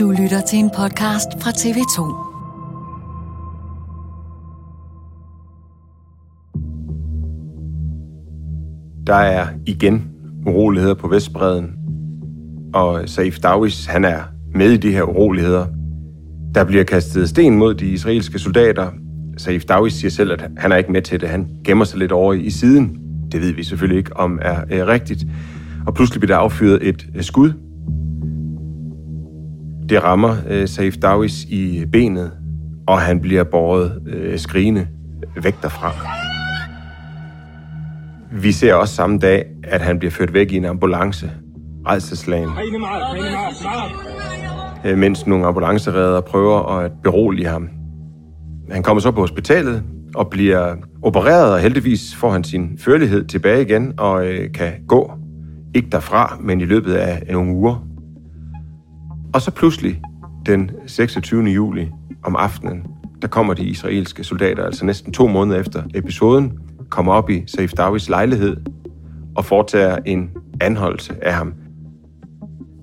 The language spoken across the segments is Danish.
Du lytter til en podcast fra TV2. Der er igen uroligheder på Vestbreden, og Saif Dawis, han er med i de her uroligheder. Der bliver kastet sten mod de israelske soldater. Saif Dawis siger selv, at han er ikke med til det. Han gemmer sig lidt over i siden. Det ved vi selvfølgelig ikke, om er, er rigtigt. Og pludselig bliver der affyret et skud. Det rammer øh, Saif Dawis i benet, og han bliver båret øh, skrigende væk derfra. Vi ser også samme dag, at han bliver ført væk i en ambulance. Redselslagen. Øh, mens nogle ambulanceredder prøver at berolige ham. Han kommer så på hospitalet og bliver opereret, og heldigvis får han sin førlighed tilbage igen og øh, kan gå. Ikke derfra, men i løbet af nogle uger. Og så pludselig, den 26. juli om aftenen, der kommer de israelske soldater, altså næsten to måneder efter episoden, kommer op i Saif Dawis lejlighed og foretager en anholdelse af ham.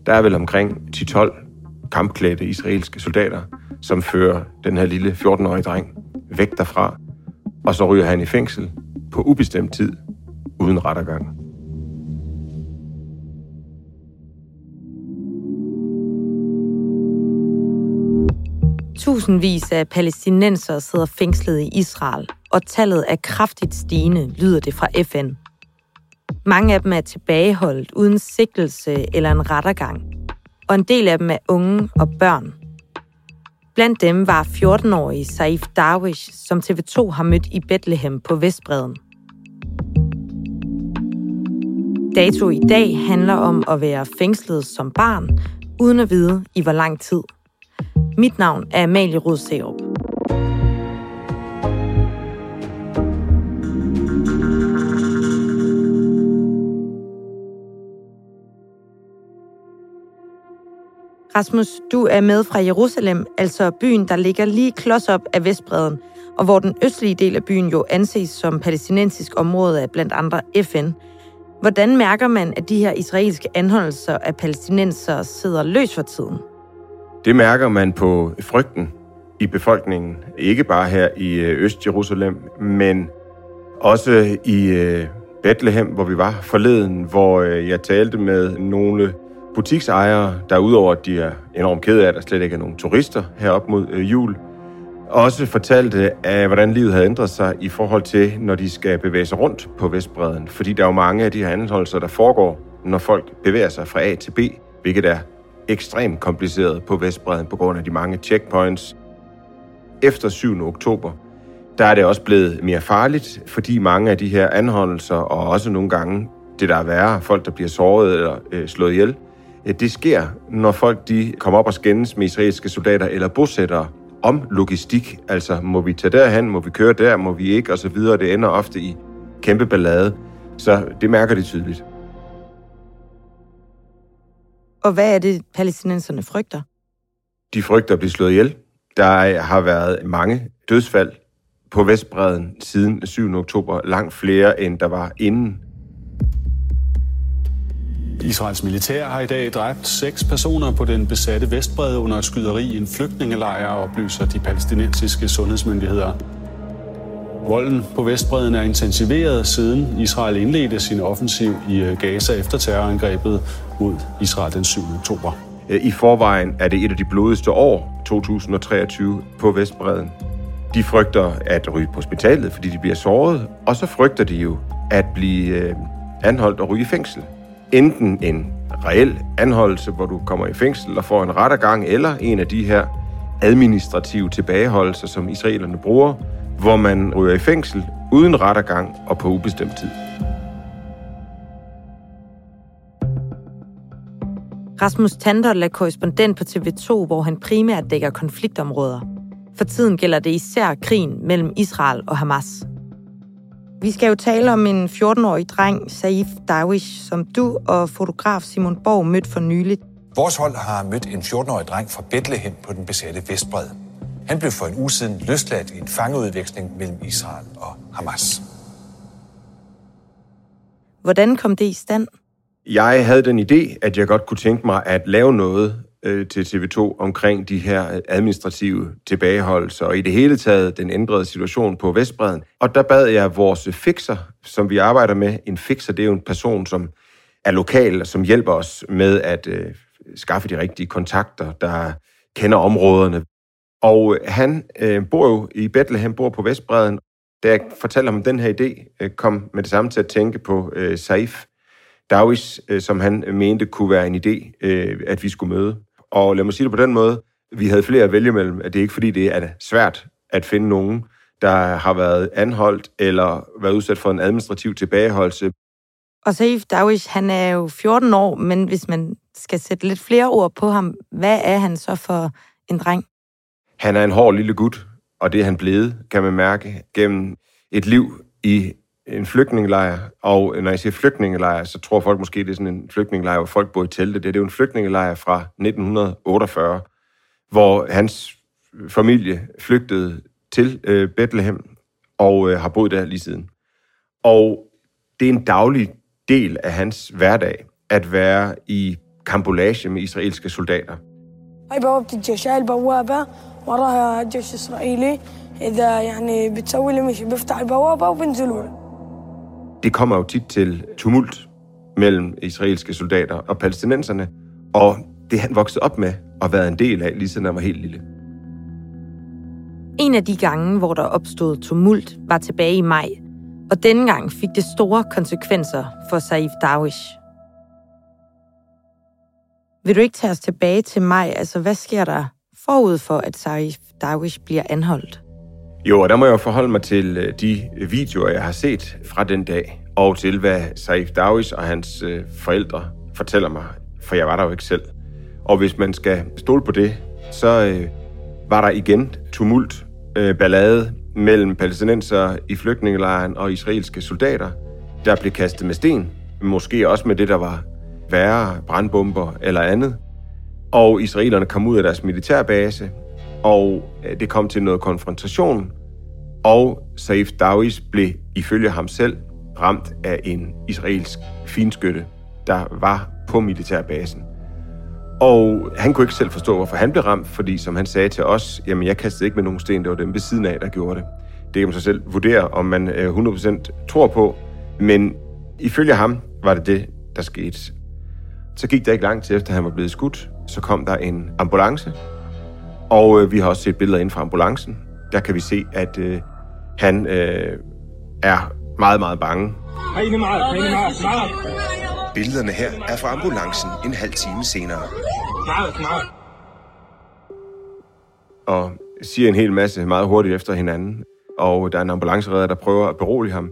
Der er vel omkring 10-12 kampklædte israelske soldater, som fører den her lille 14-årige dreng væk derfra, og så ryger han i fængsel på ubestemt tid uden rettergang. Tusindvis af palæstinenser sidder fængslet i Israel, og tallet er kraftigt stigende, lyder det fra FN. Mange af dem er tilbageholdt uden sigtelse eller en rettergang, og en del af dem er unge og børn. Blandt dem var 14-årige Saif Darwish, som TV2 har mødt i Bethlehem på Vestbreden. Dato i dag handler om at være fængslet som barn, uden at vide i hvor lang tid – mit navn er Amalie Rodserup. Rasmus, du er med fra Jerusalem, altså byen, der ligger lige klods op af Vestbreden, og hvor den østlige del af byen jo anses som palæstinensisk område af blandt andre FN. Hvordan mærker man, at de her israelske anholdelser af palæstinenser sidder løs for tiden? Det mærker man på frygten i befolkningen, ikke bare her i øh, Øst-Jerusalem, men også i øh, Bethlehem, hvor vi var forleden, hvor øh, jeg talte med nogle butiksejere, der udover at de er enormt kede af, at der slet ikke er nogen turister herop mod jul, også fortalte af, hvordan livet havde ændret sig i forhold til, når de skal bevæge sig rundt på Vestbreden. Fordi der er jo mange af de her anholdelser, der foregår, når folk bevæger sig fra A til B, hvilket er ekstremt kompliceret på Vestbreden på grund af de mange checkpoints. Efter 7. oktober, der er det også blevet mere farligt, fordi mange af de her anholdelser, og også nogle gange det, der er værre, folk, der bliver såret eller øh, slået ihjel, øh, det sker, når folk de kommer op og skændes med israelske soldater eller bosættere om logistik. Altså, må vi tage derhen, må vi køre der, må vi ikke, og så videre. Det ender ofte i kæmpe ballade. Så det mærker de tydeligt. Og hvad er det, palæstinenserne frygter? De frygter at blive slået ihjel. Der har været mange dødsfald på Vestbreden siden 7. oktober. Langt flere, end der var inden. Israels militær har i dag dræbt seks personer på den besatte Vestbred under skyderi i en flygtningelejr, oplyser de palæstinensiske sundhedsmyndigheder. Volden på Vestbreden er intensiveret siden Israel indledte sin offensiv i øh, Gaza efter terrorangrebet mod Israel den 7. oktober. Øh, I forvejen er det et af de blodigste år, 2023, på Vestbreden. De frygter at ryge på hospitalet, fordi de bliver såret, og så frygter de jo at blive øh, anholdt og ryge i fængsel. Enten en reel anholdelse, hvor du kommer i fængsel og får en rettergang, eller en af de her administrative tilbageholdelser, som israelerne bruger, hvor man ryger i fængsel uden rettergang og på ubestemt tid. Rasmus Tandol er korrespondent på TV2, hvor han primært dækker konfliktområder. For tiden gælder det især krigen mellem Israel og Hamas. Vi skal jo tale om en 14-årig dreng, Saif Dawish, som du og fotograf Simon Borg mødte for nyligt. Vores hold har mødt en 14-årig dreng fra Bethlehem på den besatte Vestbred. Han blev for en uge siden løsladt i en fangeudveksling mellem Israel og Hamas. Hvordan kom det i stand? Jeg havde den idé, at jeg godt kunne tænke mig at lave noget øh, til TV2 omkring de her administrative tilbageholdelser, og i det hele taget den ændrede situation på Vestbreden. Og der bad jeg vores fixer, som vi arbejder med. En fixer, det er jo en person, som er lokal, og som hjælper os med at øh, skaffe de rigtige kontakter, der kender områderne. Og øh, han øh, bor jo i Bethlehem, bor på Vestbreden. Da jeg fortalte ham den her idé, øh, kom med det samme til at tænke på øh, Saif Dawis, øh, som han øh, mente kunne være en idé, øh, at vi skulle møde. Og lad mig sige det på den måde, vi havde flere at vælge mellem, at det er ikke fordi, det er svært at finde nogen, der har været anholdt eller været udsat for en administrativ tilbageholdelse. Og Saif Dawish, han er jo 14 år, men hvis man skal sætte lidt flere ord på ham, hvad er han så for en dreng? Han er en hård lille gut, og det er han blevet, kan man mærke, gennem et liv i en flygtningelejr. Og når jeg siger flygtningelejr, så tror folk måske, det er sådan en flygtningelejr, hvor folk bor i telte. Det er jo en flygtningelejr fra 1948, hvor hans familie flygtede til øh, Bethlehem og øh, har boet der lige siden. Og det er en daglig del af hans hverdag at være i kambolage med israelske soldater. هاي بوابة الجيش هاي البوابة وراها جيش إسرائيلي إذا يعني بتسوي لي مشي بيفتح البوابة وبنزلوا له Det kommer jo tit til tumult mellem israelske soldater og palæstinenserne, og det han voksede op med og været en del af, lige siden han var helt lille. En af de gange, hvor der opstod tumult, var tilbage i maj, og denne gang fik det store konsekvenser for Saif Dawish. Vil du ikke tage os tilbage til maj? Altså, hvad sker der forud for, at Saif Dawish bliver anholdt? Jo, og der må jeg jo forholde mig til øh, de videoer, jeg har set fra den dag, og til hvad Saif Dawish og hans øh, forældre fortæller mig, for jeg var der jo ikke selv. Og hvis man skal stole på det, så øh, var der igen tumult, øh, ballade mellem palæstinenser i flygtningelejren og israelske soldater, der blev kastet med sten, måske også med det, der var værre brandbomber eller andet. Og israelerne kom ud af deres militærbase, og øh, det kom til noget konfrontation, og Saif Dawis blev ifølge ham selv ramt af en israelsk finskytte, der var på militærbasen. Og han kunne ikke selv forstå, hvorfor han blev ramt, fordi som han sagde til os, jamen jeg kastede ikke med nogen sten, det var dem ved siden af, der gjorde det. Det kan man sig selv vurdere, om man øh, 100% tror på, men ifølge ham var det det, der skete. Så gik der ikke lang tid efter, han var blevet skudt, så kom der en ambulance, og øh, vi har også set billeder ind fra ambulancen. Der kan vi se, at øh, han øh, er meget, meget bange. Billederne her er fra ambulancen en halv time senere. Og siger en hel masse meget hurtigt efter hinanden. Og der er en ambulanceredder, der prøver at berolige ham.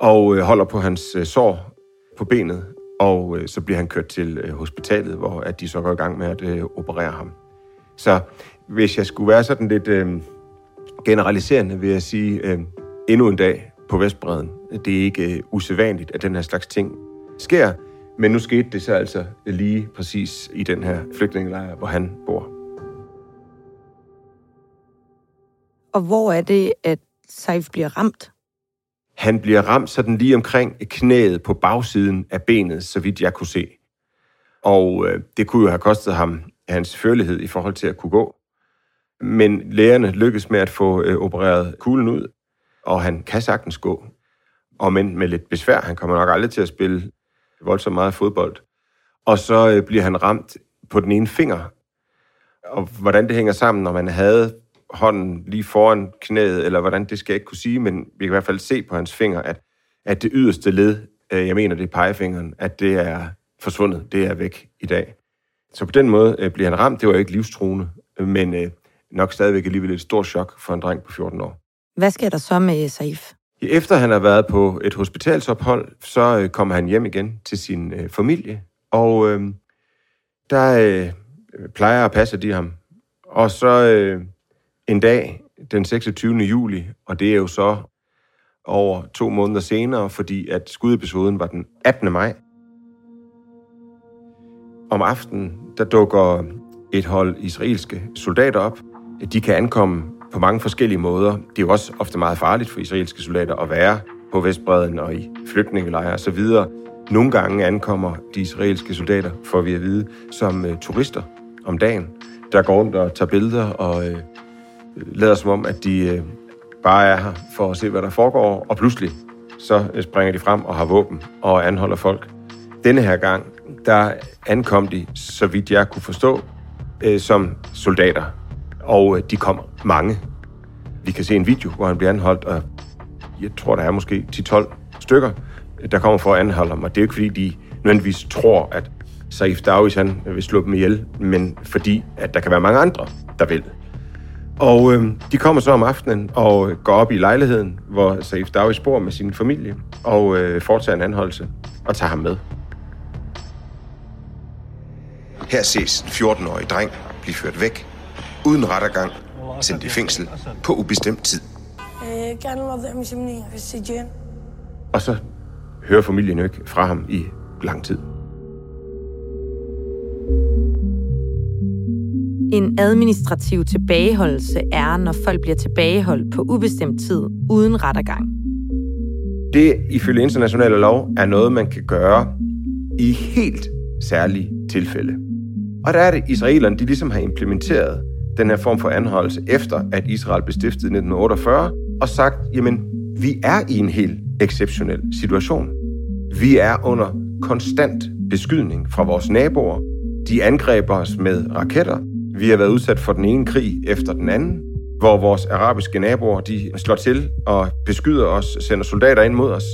Og øh, holder på hans øh, sår på benet. Og øh, så bliver han kørt til øh, hospitalet, hvor at de så går i gang med at øh, operere ham. Så hvis jeg skulle være sådan lidt øh, generaliserende, vil jeg sige, øh, endnu en dag på Vestbreden. Det er ikke øh, usædvanligt, at den her slags ting sker, men nu skete det så altså lige præcis i den her flygtningelejr, hvor han bor. Og hvor er det, at Saif bliver ramt? Han bliver ramt sådan lige omkring knæet på bagsiden af benet, så vidt jeg kunne se. Og øh, det kunne jo have kostet ham hans førlighed i forhold til at kunne gå. Men lægerne lykkedes med at få øh, opereret kuglen ud, og han kan sagtens gå. Og men med lidt besvær, han kommer nok aldrig til at spille voldsomt meget fodbold. Og så øh, bliver han ramt på den ene finger. Og hvordan det hænger sammen, når man havde hånden lige foran knæet, eller hvordan det skal jeg ikke kunne sige, men vi kan i hvert fald se på hans finger, at, at det yderste led, øh, jeg mener det er pegefingeren, at det er forsvundet, det er væk i dag. Så på den måde øh, bliver han ramt, det var ikke livstruende, men øh, nok stadigvæk alligevel et stort chok for en dreng på 14 år. Hvad sker der så med Saif? Efter han har været på et hospitalsophold, så øh, kommer han hjem igen til sin øh, familie, og øh, der øh, plejer at passe de ham. Og så øh, en dag, den 26. juli, og det er jo så over to måneder senere, fordi at skudepisoden var den 18. maj. Om aftenen, der dukker et hold israelske soldater op. De kan ankomme på mange forskellige måder. Det er jo også ofte meget farligt for israelske soldater at være på Vestbreden og i flygtningelejre osv. Nogle gange ankommer de israelske soldater, får vi at vide, som uh, turister om dagen, der går rundt og tager billeder og uh, lader som om, at de øh, bare er her for at se, hvad der foregår, og pludselig så øh, springer de frem og har våben og anholder folk. Denne her gang, der ankom de, så vidt jeg kunne forstå, øh, som soldater. Og øh, de kom mange. Vi kan se en video, hvor han bliver anholdt, og jeg tror, der er måske 10-12 stykker, øh, der kommer for at anholde ham. Og det er jo ikke, fordi de nødvendigvis tror, at Saif Dawis han øh, vil slå dem ihjel, men fordi, at der kan være mange andre, der vil. Og øh, de kommer så om aftenen og øh, går op i lejligheden, hvor Saif Davis bor med sin familie, og øh, foretager en anholdelse og tager ham med. Her ses en 14-årig dreng blive ført væk, uden rettergang, sendt i fængsel på ubestemt tid. Og så hører familien ikke fra ham i lang tid. En administrativ tilbageholdelse er, når folk bliver tilbageholdt på ubestemt tid uden rettergang. Det, ifølge internationale lov, er noget, man kan gøre i helt særlige tilfælde. Og der er det, israelerne, de ligesom har implementeret den her form for anholdelse, efter at Israel blev stiftet i 1948, og sagt, jamen, vi er i en helt exceptionel situation. Vi er under konstant beskydning fra vores naboer. De angreber os med raketter. Vi har været udsat for den ene krig efter den anden, hvor vores arabiske naboer de slår til og beskyder os, sender soldater ind mod os.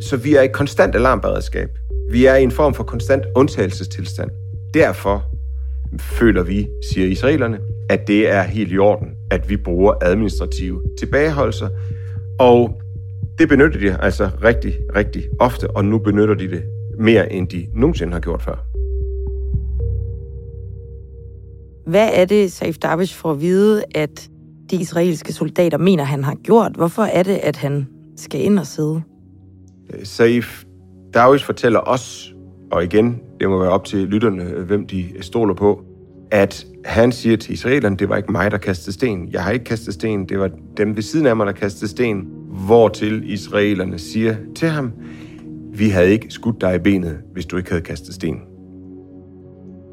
Så vi er i konstant alarmberedskab. Vi er i en form for konstant undtagelsestilstand. Derfor føler vi, siger israelerne, at det er helt i orden, at vi bruger administrative tilbageholdelser. Og det benytter de altså rigtig, rigtig ofte, og nu benytter de det mere, end de nogensinde har gjort før. Hvad er det, Saif Darwish får at vide, at de israelske soldater mener, han har gjort? Hvorfor er det, at han skal ind og sidde? Øh, Saif Darwish fortæller os, og igen, det må være op til lytterne, øh, hvem de stoler på, at han siger til israelerne, det var ikke mig, der kastede sten. Jeg har ikke kastet sten, det var dem ved siden af mig, der kastede sten. Hvortil israelerne siger til ham, vi havde ikke skudt dig i benet, hvis du ikke havde kastet sten.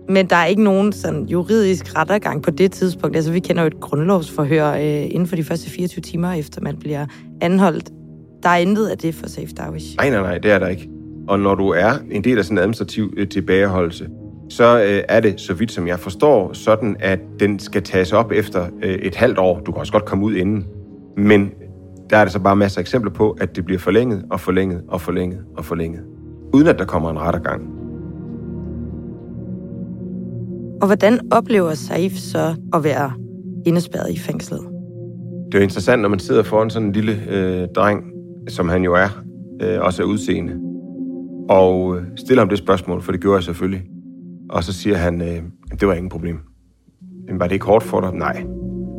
Men der er ikke nogen sådan juridisk rettergang på det tidspunkt. Altså, vi kender jo et grundlovsforhør øh, inden for de første 24 timer, efter man bliver anholdt. Der er intet af det for Safe Darwish. Nej, nej, nej, det er der ikke. Og når du er en del af sådan en administrativ øh, tilbageholdelse, så øh, er det, så vidt som jeg forstår, sådan, at den skal tages op efter øh, et halvt år. Du kan også godt komme ud inden. Men der er der så bare masser af eksempler på, at det bliver forlænget og forlænget og forlænget og forlænget. Uden at der kommer en rettergang. Og hvordan oplever Saif så at være indespærret i fængslet? Det er jo interessant, når man sidder foran sådan en lille øh, dreng, som han jo er, øh, også er udseende, og øh, stiller ham det spørgsmål, for det gjorde jeg selvfølgelig. Og så siger han, øh, det var ingen problem. Men var det ikke hårdt for dig? Nej,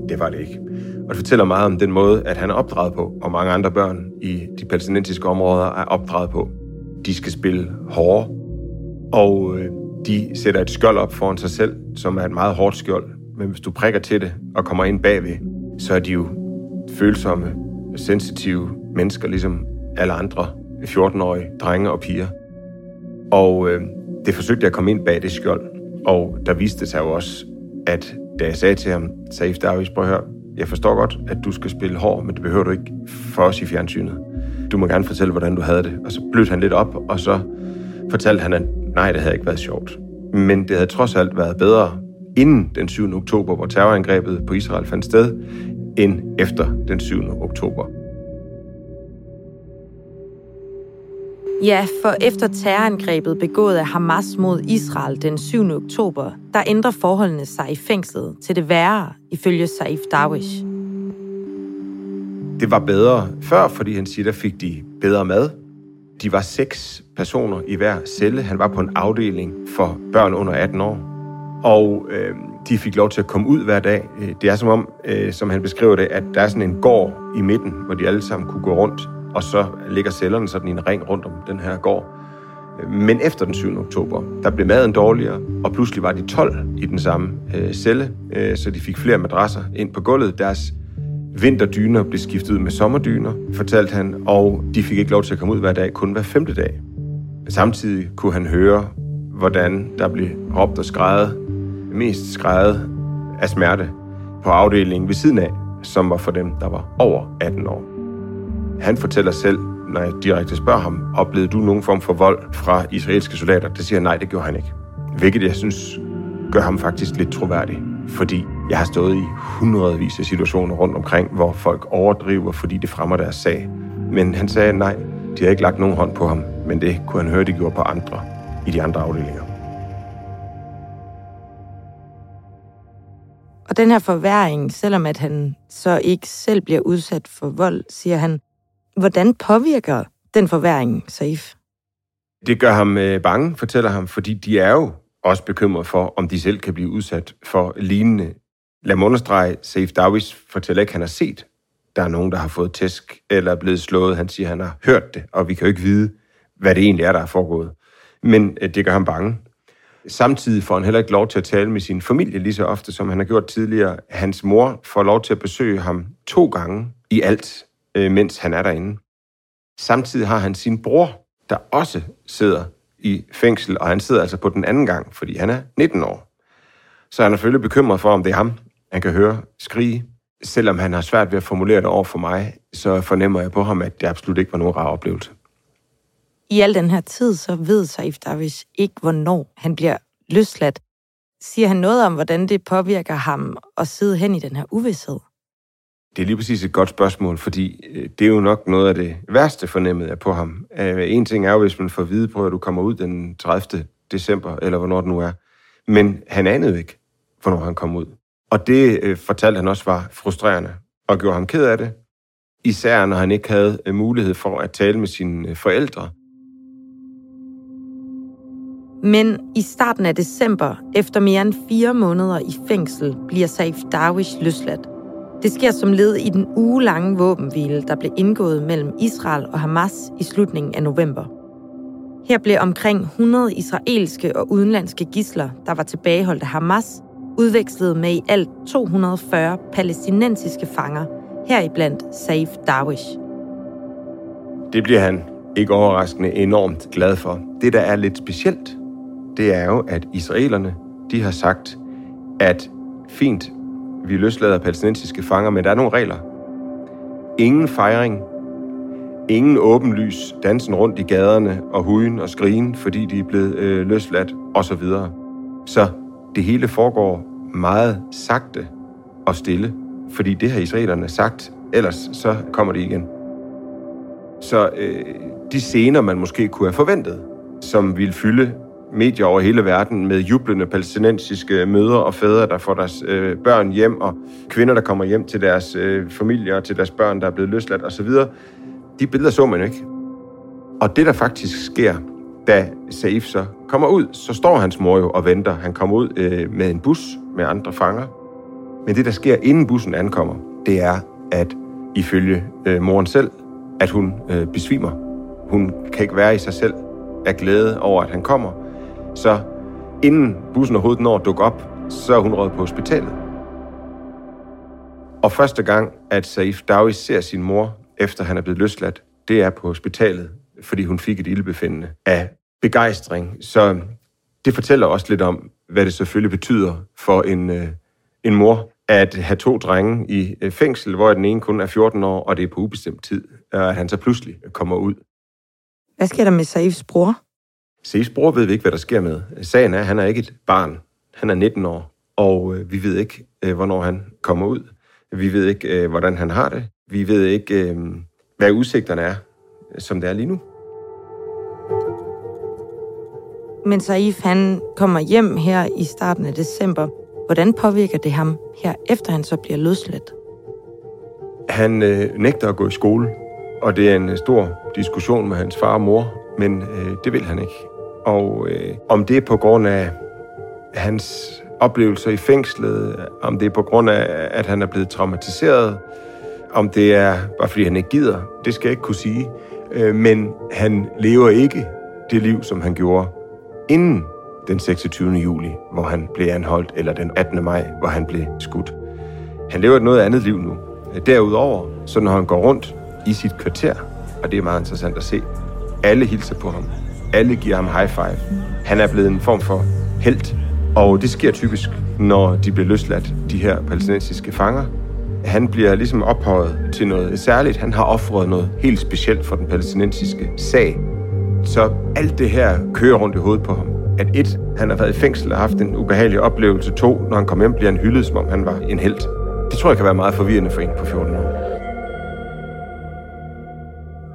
det var det ikke. Og det fortæller meget om den måde, at han er opdraget på, og mange andre børn i de palæstinensiske områder er opdraget på. De skal spille hårde, og øh, de sætter et skjold op foran sig selv, som er et meget hårdt skjold. Men hvis du prikker til det og kommer ind bagved, så er de jo følsomme sensitive mennesker, ligesom alle andre 14-årige drenge og piger. Og øh, det forsøgte jeg at komme ind bag det skjold. Og der viste det sig jo også, at da jeg sagde til ham, Saif Davis, prøv at høre, jeg forstår godt, at du skal spille hård, men det behøver du ikke for os i fjernsynet. Du må gerne fortælle, hvordan du havde det. Og så blødte han lidt op, og så fortalte han, at nej, det havde ikke været sjovt. Men det havde trods alt været bedre inden den 7. oktober, hvor terrorangrebet på Israel fandt sted, end efter den 7. oktober. Ja, for efter terrorangrebet begået af Hamas mod Israel den 7. oktober, der ændrer forholdene sig i fængslet til det værre, ifølge Saif Darwish. Det var bedre før, fordi han siger, der fik de bedre mad. De var seks personer i hver celle. Han var på en afdeling for børn under 18 år. Og øh, de fik lov til at komme ud hver dag. Øh, det er som om, øh, som han beskriver det, at der er sådan en gård i midten, hvor de alle sammen kunne gå rundt og så ligger cellerne sådan i en ring rundt om den her gård. Øh, men efter den 7. oktober, der blev maden dårligere, og pludselig var de 12 i den samme øh, celle, øh, så de fik flere madrasser ind på gulvet. Deres vinterdyner blev skiftet ud med sommerdyner, fortalte han, og de fik ikke lov til at komme ud hver dag, kun hver femte dag. Samtidig kunne han høre, hvordan der blev råbt og skrejet, mest skrejet af smerte på afdelingen ved siden af, som var for dem, der var over 18 år. Han fortæller selv, når jeg direkte spørger ham, oplevede du nogen form for vold fra israelske soldater? Det siger han, nej, det gjorde han ikke. Hvilket jeg synes gør ham faktisk lidt troværdig. Fordi jeg har stået i hundredvis af situationer rundt omkring, hvor folk overdriver, fordi det fremmer deres sag. Men han sagde nej, de har ikke lagt nogen hånd på ham, men det kunne han høre, de gjorde på andre i de andre afdelinger. Og den her forværing, selvom at han så ikke selv bliver udsat for vold, siger han, Hvordan påvirker den forværing Saif? Det gør ham øh, bange, fortæller ham, fordi de er jo også bekymret for, om de selv kan blive udsat for lignende. Lad mig understrege, Saif Dawis fortæller ikke, at han har set, der er nogen, der har fået tæsk eller er blevet slået. Han siger, at han har hørt det, og vi kan jo ikke vide, hvad det egentlig er, der er foregået. Men øh, det gør ham bange. Samtidig får han heller ikke lov til at tale med sin familie lige så ofte, som han har gjort tidligere. Hans mor får lov til at besøge ham to gange i alt øh, mens han er derinde. Samtidig har han sin bror, der også sidder i fængsel, og han sidder altså på den anden gang, fordi han er 19 år. Så han er selvfølgelig bekymret for, om det er ham, han kan høre skrige. Selvom han har svært ved at formulere det over for mig, så fornemmer jeg på ham, at det absolut ikke var nogen rar oplevelse. I al den her tid, så ved Saif Davis ikke, hvornår han bliver løsladt. Siger han noget om, hvordan det påvirker ham at sidde hen i den her uvidshed? Det er lige præcis et godt spørgsmål, fordi øh, det er jo nok noget af det værste fornemmet jeg på ham. Øh, en ting er jo, hvis man får vide på, at du kommer ud den 30. december, eller hvornår det nu er. Men han anede ikke, hvornår han kom ud. Og det øh, fortalte han også var frustrerende, og gjorde ham ked af det. Især når han ikke havde øh, mulighed for at tale med sine øh, forældre. Men i starten af december, efter mere end fire måneder i fængsel, bliver Saif Darwish løsladt. Det sker som led i den ugelange våbenhvile, der blev indgået mellem Israel og Hamas i slutningen af november. Her blev omkring 100 israelske og udenlandske gisler, der var tilbageholdt af Hamas, udvekslede med i alt 240 palæstinensiske fanger, heriblandt Saif Darwish. Det bliver han ikke overraskende enormt glad for. Det, der er lidt specielt, det er jo, at israelerne de har sagt, at fint, vi løslader palæstinensiske fanger, men der er nogle regler. Ingen fejring, ingen åbenlys dansen rundt i gaderne og huden og skrigen, fordi de er blevet øh, løsladt osv. Så det hele foregår meget sagte og stille, fordi det har israelerne sagt, ellers så kommer de igen. Så øh, de scener, man måske kunne have forventet, som ville fylde medier over hele verden med jublende palæstinensiske mødre og fædre, der får deres øh, børn hjem, og kvinder, der kommer hjem til deres øh, familier og til deres børn, der er blevet løsladt osv. De billeder så man ikke. Og det, der faktisk sker, da Saif så kommer ud, så står hans mor jo og venter. Han kommer ud øh, med en bus med andre fanger. Men det, der sker, inden bussen ankommer, det er, at ifølge øh, moren selv, at hun øh, besvimer. Hun kan ikke være i sig selv af glæde over, at han kommer, så inden bussen overhovedet når at dukke op, så er hun råd på hospitalet. Og første gang, at Saif Dawi ser sin mor, efter han er blevet løsladt, det er på hospitalet, fordi hun fik et ildbefindende af begejstring. Så det fortæller også lidt om, hvad det selvfølgelig betyder for en, øh, en mor at have to drenge i øh, fængsel, hvor den ene kun er 14 år, og det er på ubestemt tid, at han så pludselig kommer ud. Hvad sker der med Saifs bror? Saifs bror ved vi ikke, hvad der sker med. Sagen er, at han er ikke et barn. Han er 19 år, og øh, vi ved ikke, hvornår han kommer ud. Vi ved ikke, hvordan han har det. Vi ved ikke, hvad udsigterne er, som det er lige nu. Men Saif, han kommer hjem her i starten af december. Hvordan påvirker det ham her, efter han så bliver løsladt? Han øh, nægter at gå i skole, og det er en stor diskussion med hans far og mor, men øh, det vil han ikke. Og øh, om det er på grund af hans oplevelser i fængslet, om det er på grund af, at han er blevet traumatiseret, om det er bare fordi han ikke gider, det skal jeg ikke kunne sige. Øh, men han lever ikke det liv, som han gjorde inden den 26. juli, hvor han blev anholdt, eller den 18. maj, hvor han blev skudt. Han lever et noget andet liv nu. Øh, derudover, så når han går rundt i sit kvarter, og det er meget interessant at se, alle hilser på ham. Alle giver ham high five. Han er blevet en form for held, og det sker typisk, når de bliver løsladt, de her palæstinensiske fanger. Han bliver ligesom ophøjet til noget særligt. Han har offret noget helt specielt for den palæstinensiske sag. Så alt det her kører rundt i hovedet på ham. At et, han har været i fængsel og haft en ubehagelig oplevelse. To, når han kom hjem, bliver han hyldet, som om han var en held. Det tror jeg kan være meget forvirrende for en på 14 år.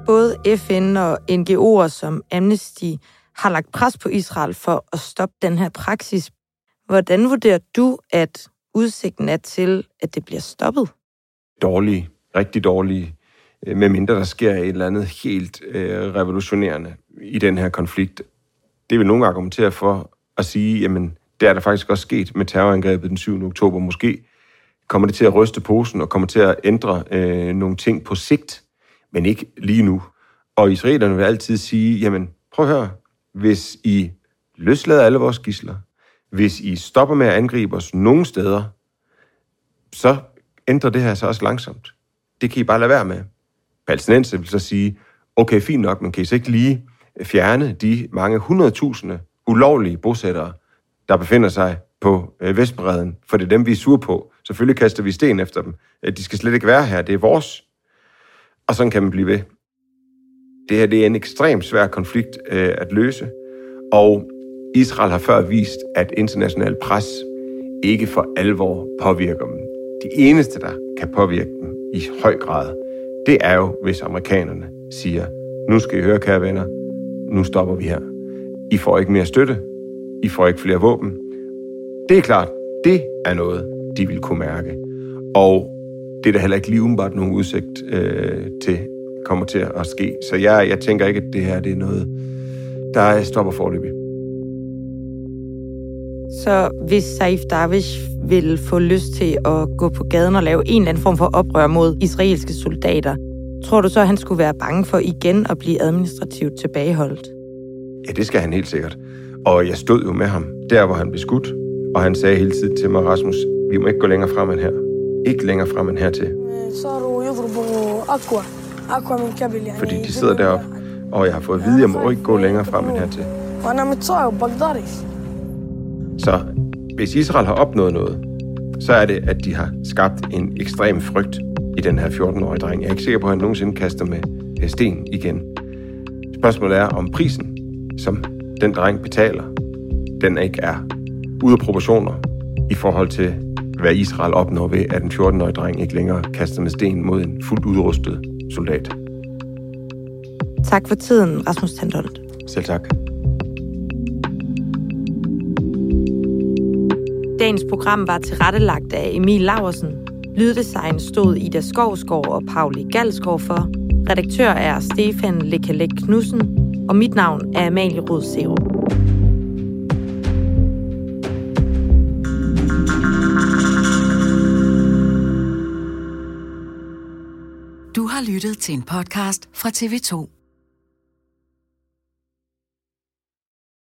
Både FN og NGO'er som Amnesty har lagt pres på Israel for at stoppe den her praksis. Hvordan vurderer du, at udsigten er til, at det bliver stoppet? Dårlige, rigtig dårlige, øh, medmindre der sker et eller andet helt øh, revolutionerende i den her konflikt. Det vil nogen argumentere for at sige, jamen, det er der faktisk også sket med terrorangrebet den 7. oktober. Måske kommer det til at ryste posen og kommer til at ændre øh, nogle ting på sigt, men ikke lige nu. Og israelerne vil altid sige, jamen, prøv at høre, hvis I løslader alle vores gisler, hvis I stopper med at angribe os nogen steder, så ændrer det her sig også langsomt. Det kan I bare lade være med. Palæstinenser vil så sige, okay, fint nok, men kan I så ikke lige fjerne de mange hundredtusinde ulovlige bosættere, der befinder sig på øh, Vestbredden, for det er dem, vi er sure på. Selvfølgelig kaster vi sten efter dem. Øh, de skal slet ikke være her, det er vores. Og sådan kan man blive ved. Det her det er en ekstremt svær konflikt øh, at løse, og Israel har før vist, at international pres ikke for alvor påvirker dem. De eneste, der kan påvirke dem i høj grad, det er jo, hvis amerikanerne siger, nu skal I høre, kære venner, nu stopper vi her. I får ikke mere støtte. I får ikke flere våben. Det er klart, det er noget, de vil kunne mærke. Og det er der heller ikke lige umiddelbart nogen udsigt øh, til kommer til at ske. Så jeg, jeg tænker ikke, at det her det er noget, der stopper forløbig. Så hvis Saif Darwish vil få lyst til at gå på gaden og lave en eller anden form for oprør mod israelske soldater, Tror du så, at han skulle være bange for igen at blive administrativt tilbageholdt? Ja, det skal han helt sikkert. Og jeg stod jo med ham, der hvor han blev skudt. Og han sagde hele tiden til mig, Rasmus, vi må ikke gå længere frem end her. Ikke længere frem end hertil. Fordi de sidder deroppe, og jeg har fået at vide, at jeg må ikke gå længere frem end hertil. Så hvis Israel har opnået noget, så er det, at de har skabt en ekstrem frygt i den her 14-årige dreng. Jeg er ikke sikker på, at han nogensinde kaster med sten igen. Spørgsmålet er, om prisen, som den dreng betaler, den ikke er ude af proportioner i forhold til, hvad Israel opnår ved, at en 14-årig dreng ikke længere kaster med sten mod en fuldt udrustet soldat. Tak for tiden, Rasmus Tandolt. Selv tak. Dagens program var tilrettelagt af Emil Laversen. Lyddesign stod Ida Skovsgaard og Pauli Galskov for. Redaktør er Stefan Lekalek Knudsen, og mit navn er Amalie Rod Du har lyttet til en podcast fra TV2.